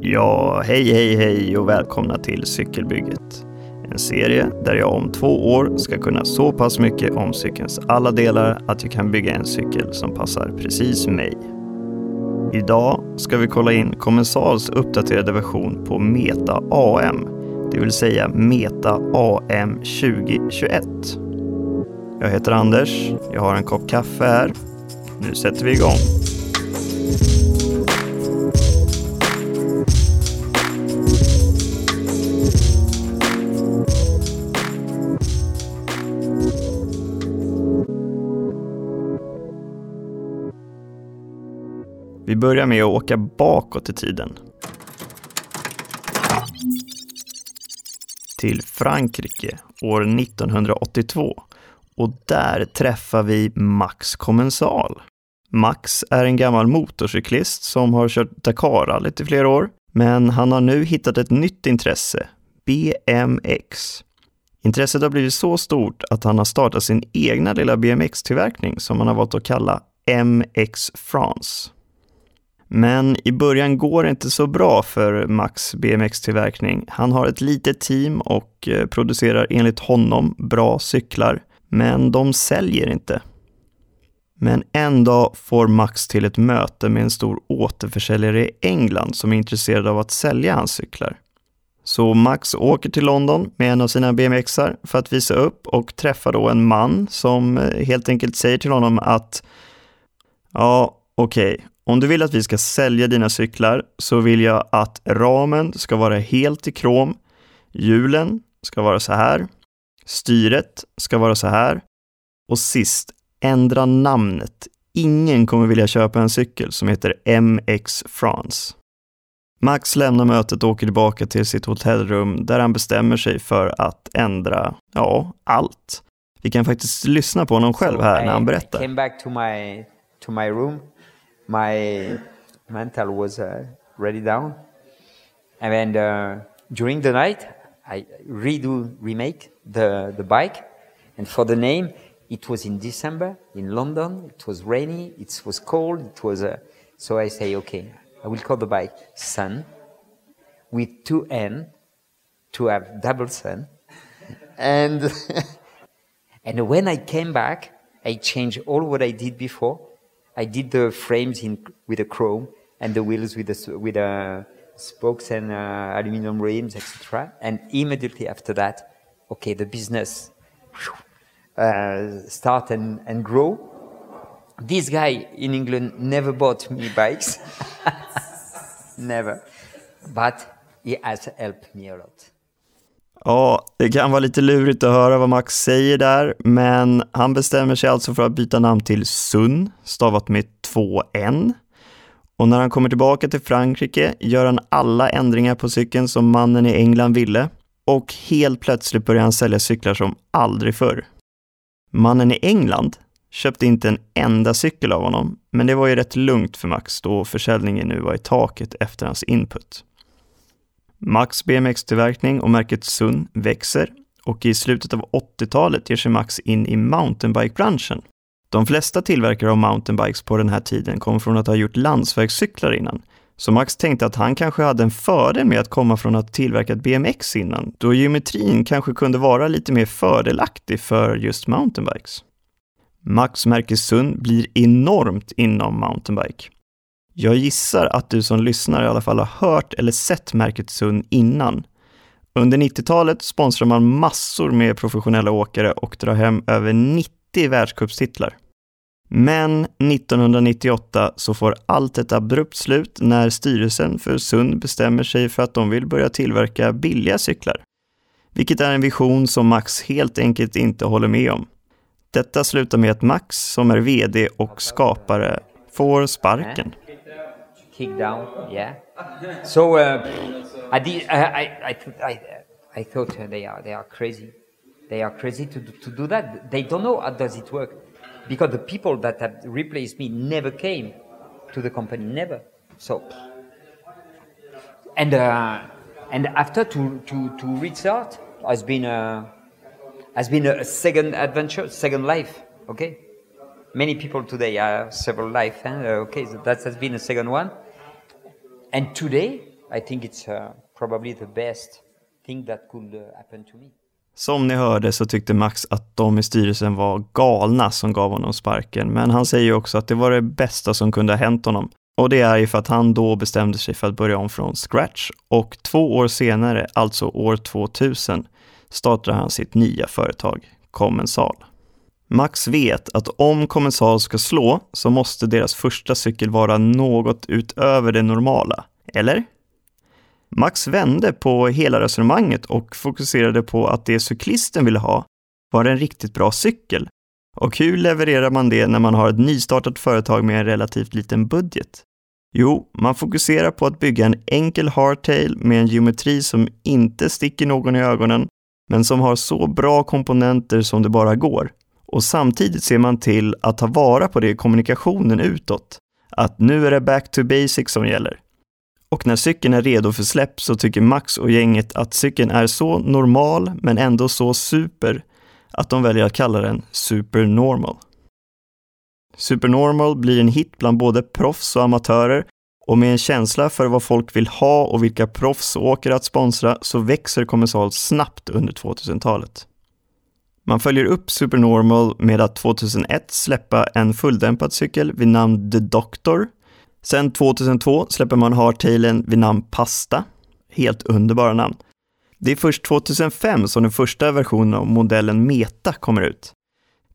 Ja, hej, hej, hej och välkomna till Cykelbygget. En serie där jag om två år ska kunna så pass mycket om cykelns alla delar att jag kan bygga en cykel som passar precis mig. Idag ska vi kolla in Commensals uppdaterade version på Meta AM, det vill säga Meta AM 2021. Jag heter Anders, jag har en kopp kaffe här. Nu sätter vi igång. Vi börjar med att åka bakåt i tiden. Till Frankrike år 1982 och där träffar vi Max Kommensal. Max är en gammal motorcyklist som har kört Dakarrallyt i flera år, men han har nu hittat ett nytt intresse, BMX. Intresset har blivit så stort att han har startat sin egna lilla BMX-tillverkning som han har valt att kalla MX France. Men i början går det inte så bra för Max BMX-tillverkning. Han har ett litet team och eh, producerar enligt honom bra cyklar, men de säljer inte. Men en dag får Max till ett möte med en stor återförsäljare i England som är intresserad av att sälja hans cyklar. Så Max åker till London med en av sina BMXar för att visa upp och träffar då en man som eh, helt enkelt säger till honom att ja, okej, okay, om du vill att vi ska sälja dina cyklar så vill jag att ramen ska vara helt i krom, hjulen ska vara så här, styret ska vara så här och sist, ändra namnet. Ingen kommer vilja köpa en cykel som heter MX France. Max lämnar mötet och åker tillbaka till sitt hotellrum där han bestämmer sig för att ändra, ja, allt. Vi kan faktiskt lyssna på honom själv här när han berättar. I came back to my, to my room my mental was uh, ready down. And then uh, during the night, I redo, remake the, the bike. And for the name, it was in December in London. It was rainy. It was cold. It was, uh, so I say, okay, I will call the bike Sun with two N to have double sun. And, and when I came back, I changed all what I did before I did the frames in with a chrome and the wheels with the with uh, spokes and uh, aluminum rims, etc. And immediately after that, okay, the business uh, start and, and grow. This guy in England never bought me bikes, never, but he has helped me a lot. Ja, det kan vara lite lurigt att höra vad Max säger där, men han bestämmer sig alltså för att byta namn till Sun, stavat med två N. Och när han kommer tillbaka till Frankrike gör han alla ändringar på cykeln som mannen i England ville och helt plötsligt börjar han sälja cyklar som aldrig förr. Mannen i England köpte inte en enda cykel av honom, men det var ju rätt lugnt för Max då försäljningen nu var i taket efter hans input. Max BMX-tillverkning och märket Sun växer och i slutet av 80-talet ger sig Max in i mountainbike-branschen. De flesta tillverkare av mountainbikes på den här tiden kom från att ha gjort landsvägscyklar innan, så Max tänkte att han kanske hade en fördel med att komma från att ha tillverkat BMX innan, då geometrin kanske kunde vara lite mer fördelaktig för just mountainbikes. Max märke Sun blir enormt inom mountainbike. Jag gissar att du som lyssnar i alla fall har hört eller sett märket Sun innan. Under 90-talet sponsrar man massor med professionella åkare och drar hem över 90 världscupstitlar. Men 1998 så får allt ett abrupt slut när styrelsen för Sund bestämmer sig för att de vill börja tillverka billiga cyklar. Vilket är en vision som Max helt enkelt inte håller med om. Detta slutar med att Max, som är VD och skapare, får sparken. Kick down. Yeah. So uh, I did. I I I, I, I thought uh, they are they are crazy. They are crazy to to do that. They don't know how does it work, because the people that have replaced me never came to the company. Never. So. And uh, and after to to to restart has been a has been a second adventure, second life. Okay. Many people today have several life. Eh? Okay, so that has been a second one. And today, I think it's uh, probably the best thing that could uh, happen to me. Som ni hörde så tyckte Max att de i styrelsen var galna som gav honom sparken, men han säger också att det var det bästa som kunde ha hänt honom. Och det är ju för att han då bestämde sig för att börja om från scratch och två år senare, alltså år 2000, startade han sitt nya företag, Commensal. Max vet att om Kommissar ska slå så måste deras första cykel vara något utöver det normala, eller? Max vände på hela resonemanget och fokuserade på att det cyklisten ville ha var en riktigt bra cykel. Och hur levererar man det när man har ett nystartat företag med en relativt liten budget? Jo, man fokuserar på att bygga en enkel hardtail med en geometri som inte sticker någon i ögonen, men som har så bra komponenter som det bara går. Och samtidigt ser man till att ta vara på det i kommunikationen utåt. Att nu är det back to basics som gäller. Och när cykeln är redo för släpp så tycker Max och gänget att cykeln är så normal men ändå så super att de väljer att kalla den Supernormal. Supernormal blir en hit bland både proffs och amatörer och med en känsla för vad folk vill ha och vilka proffs åker att sponsra så växer Kommissal snabbt under 2000-talet. Man följer upp Supernormal med att 2001 släppa en fulldämpad cykel vid namn The Doctor Sen 2002 släpper man hardtailen vid namn Pasta. Helt underbara namn. Det är först 2005 som den första versionen av modellen Meta kommer ut.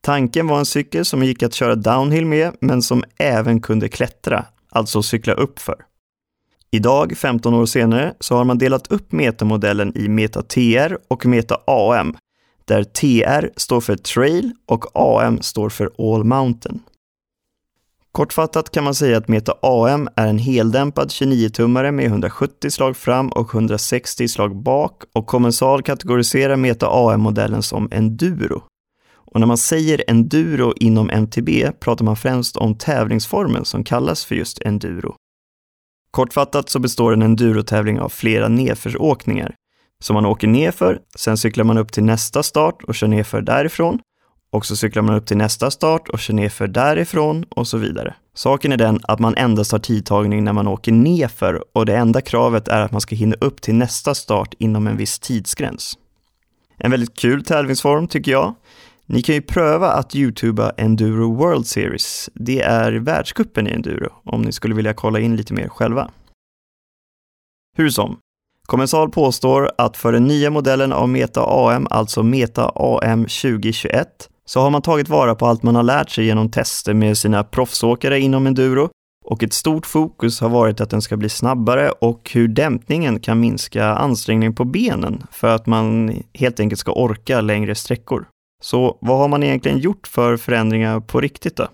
Tanken var en cykel som gick att köra downhill med, men som även kunde klättra, alltså cykla uppför. Idag, 15 år senare, så har man delat upp Meta-modellen i Meta TR och Meta AM, där TR står för Trail och AM står för All Mountain. Kortfattat kan man säga att Meta AM är en heldämpad 29-tummare med 170 slag fram och 160 slag bak och kommensal kategoriserar Meta AM-modellen som enduro. Och när man säger enduro inom MTB pratar man främst om tävlingsformen som kallas för just enduro. Kortfattat så består en endurotävling av flera nedförsåkningar. Så man åker nerför, sen cyklar man upp till nästa start och kör nerför därifrån och så cyklar man upp till nästa start och kör nerför därifrån och så vidare. Saken är den att man endast har tidtagning när man åker nerför och det enda kravet är att man ska hinna upp till nästa start inom en viss tidsgräns. En väldigt kul tävlingsform tycker jag. Ni kan ju pröva att youtuba Enduro World Series. Det är världskuppen i enduro, om ni skulle vilja kolla in lite mer själva. Hur som, Kommensal påstår att för den nya modellen av Meta AM, alltså Meta AM 2021, så har man tagit vara på allt man har lärt sig genom tester med sina proffsåkare inom enduro och ett stort fokus har varit att den ska bli snabbare och hur dämpningen kan minska ansträngning på benen för att man helt enkelt ska orka längre sträckor. Så vad har man egentligen gjort för förändringar på riktigt då?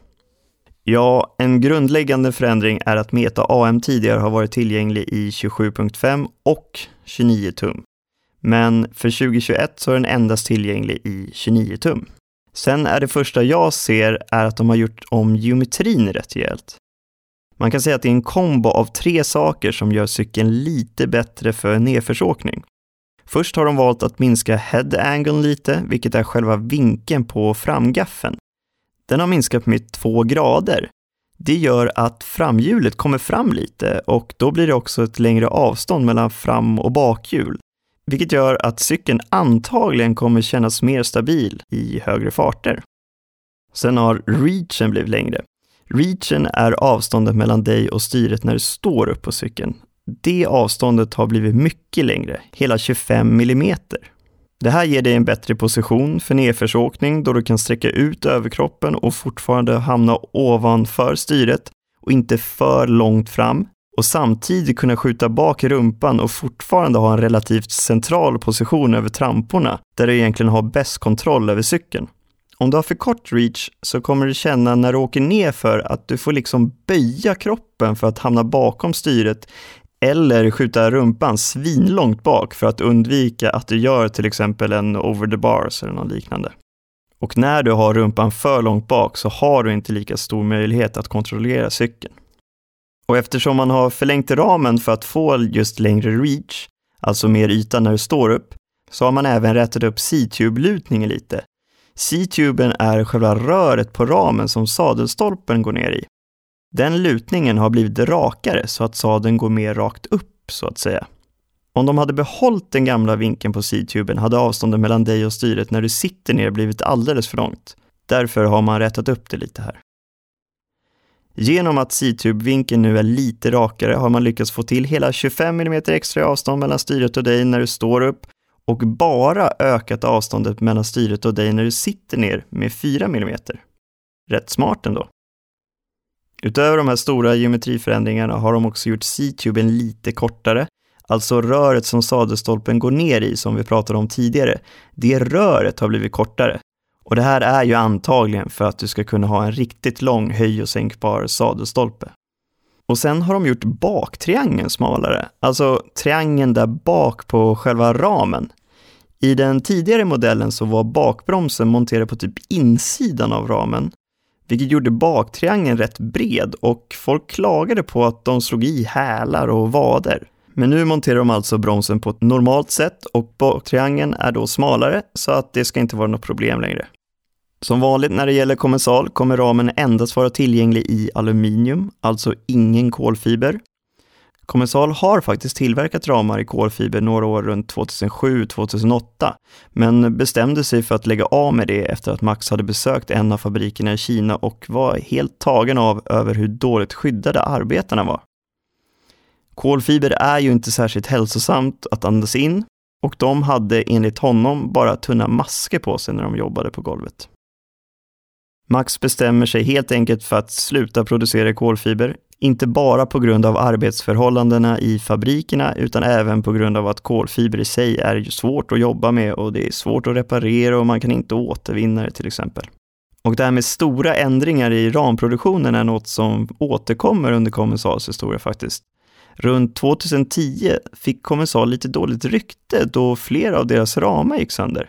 Ja, en grundläggande förändring är att Meta AM tidigare har varit tillgänglig i 27.5 och 29 tum. Men för 2021 så är den endast tillgänglig i 29 tum. Sen är det första jag ser är att de har gjort om geometrin rätt rejält. Man kan säga att det är en kombo av tre saker som gör cykeln lite bättre för nedförsåkning. Först har de valt att minska head angle lite, vilket är själva vinkeln på framgaffeln. Den har minskat med två grader. Det gör att framhjulet kommer fram lite och då blir det också ett längre avstånd mellan fram och bakhjul vilket gör att cykeln antagligen kommer kännas mer stabil i högre farter. Sen har reachen blivit längre. Reachen är avståndet mellan dig och styret när du står upp på cykeln. Det avståndet har blivit mycket längre, hela 25 millimeter. Det här ger dig en bättre position för nedförsåkning då du kan sträcka ut överkroppen och fortfarande hamna ovanför styret och inte för långt fram, och samtidigt kunna skjuta bak rumpan och fortfarande ha en relativt central position över tramporna, där du egentligen har bäst kontroll över cykeln. Om du har för kort reach så kommer du känna när du åker ner för att du får liksom böja kroppen för att hamna bakom styret eller skjuta rumpan svinlångt bak för att undvika att du gör till exempel en over the bars eller något liknande. Och när du har rumpan för långt bak så har du inte lika stor möjlighet att kontrollera cykeln. Och eftersom man har förlängt ramen för att få just längre reach, alltså mer yta när du står upp, så har man även rättat upp C-tube-lutningen lite. C-tuben är själva röret på ramen som sadelstolpen går ner i. Den lutningen har blivit rakare så att sadeln går mer rakt upp så att säga. Om de hade behållit den gamla vinkeln på sidtuben hade avståndet mellan dig och styret när du sitter ner blivit alldeles för långt. Därför har man rättat upp det lite här. Genom att sidtubvinkeln nu är lite rakare har man lyckats få till hela 25 mm extra i avstånd mellan styret och dig när du står upp och bara ökat avståndet mellan styret och dig när du sitter ner med 4 mm. Rätt smart ändå. Utöver de här stora geometriförändringarna har de också gjort C-tuben lite kortare, alltså röret som sadelstolpen går ner i som vi pratade om tidigare. Det röret har blivit kortare. Och det här är ju antagligen för att du ska kunna ha en riktigt lång höj och sänkbar sadelstolpe. Och sen har de gjort baktriangeln smalare, alltså triangeln där bak på själva ramen. I den tidigare modellen så var bakbromsen monterad på typ insidan av ramen, vilket gjorde baktriangeln rätt bred och folk klagade på att de slog i hälar och vader. Men nu monterar de alltså bromsen på ett normalt sätt och baktriangeln är då smalare så att det ska inte vara något problem längre. Som vanligt när det gäller kommensal kommer ramen endast vara tillgänglig i aluminium, alltså ingen kolfiber. Kommensal har faktiskt tillverkat ramar i kolfiber några år runt 2007-2008, men bestämde sig för att lägga av med det efter att Max hade besökt en av fabrikerna i Kina och var helt tagen av över hur dåligt skyddade arbetarna var. Kolfiber är ju inte särskilt hälsosamt att andas in och de hade enligt honom bara tunna masker på sig när de jobbade på golvet. Max bestämmer sig helt enkelt för att sluta producera kolfiber, inte bara på grund av arbetsförhållandena i fabrikerna utan även på grund av att kolfiber i sig är svårt att jobba med och det är svårt att reparera och man kan inte återvinna det till exempel. Och det här med stora ändringar i ramproduktionen är något som återkommer under Kommensals historia faktiskt. Runt 2010 fick Kommensal lite dåligt rykte då flera av deras ramar gick sönder.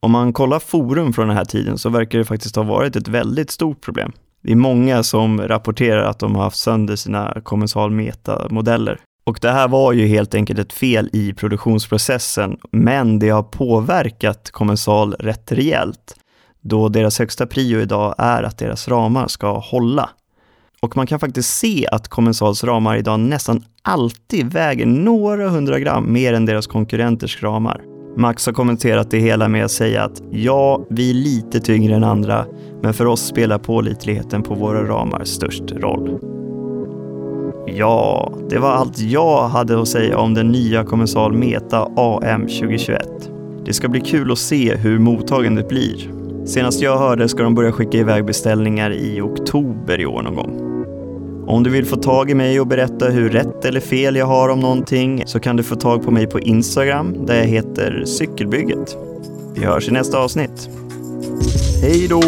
Om man kollar forum från den här tiden så verkar det faktiskt ha varit ett väldigt stort problem. Det är många som rapporterar att de har haft sönder sina kommensal meta-modeller. Och det här var ju helt enkelt ett fel i produktionsprocessen, men det har påverkat kommensal rätt rejält, då deras högsta prio idag är att deras ramar ska hålla. Och man kan faktiskt se att kommensals ramar idag nästan alltid väger några hundra gram mer än deras konkurrenters ramar. Max har kommenterat det hela med att säga att ja, vi är lite tyngre än andra, men för oss spelar pålitligheten på våra ramar störst roll. Ja, det var allt jag hade att säga om den nya Kommensal Meta AM 2021. Det ska bli kul att se hur mottagandet blir. Senast jag hörde ska de börja skicka iväg beställningar i oktober i år någon gång. Om du vill få tag i mig och berätta hur rätt eller fel jag har om någonting så kan du få tag på mig på Instagram där jag heter Cykelbygget. Vi hörs i nästa avsnitt. Hej då!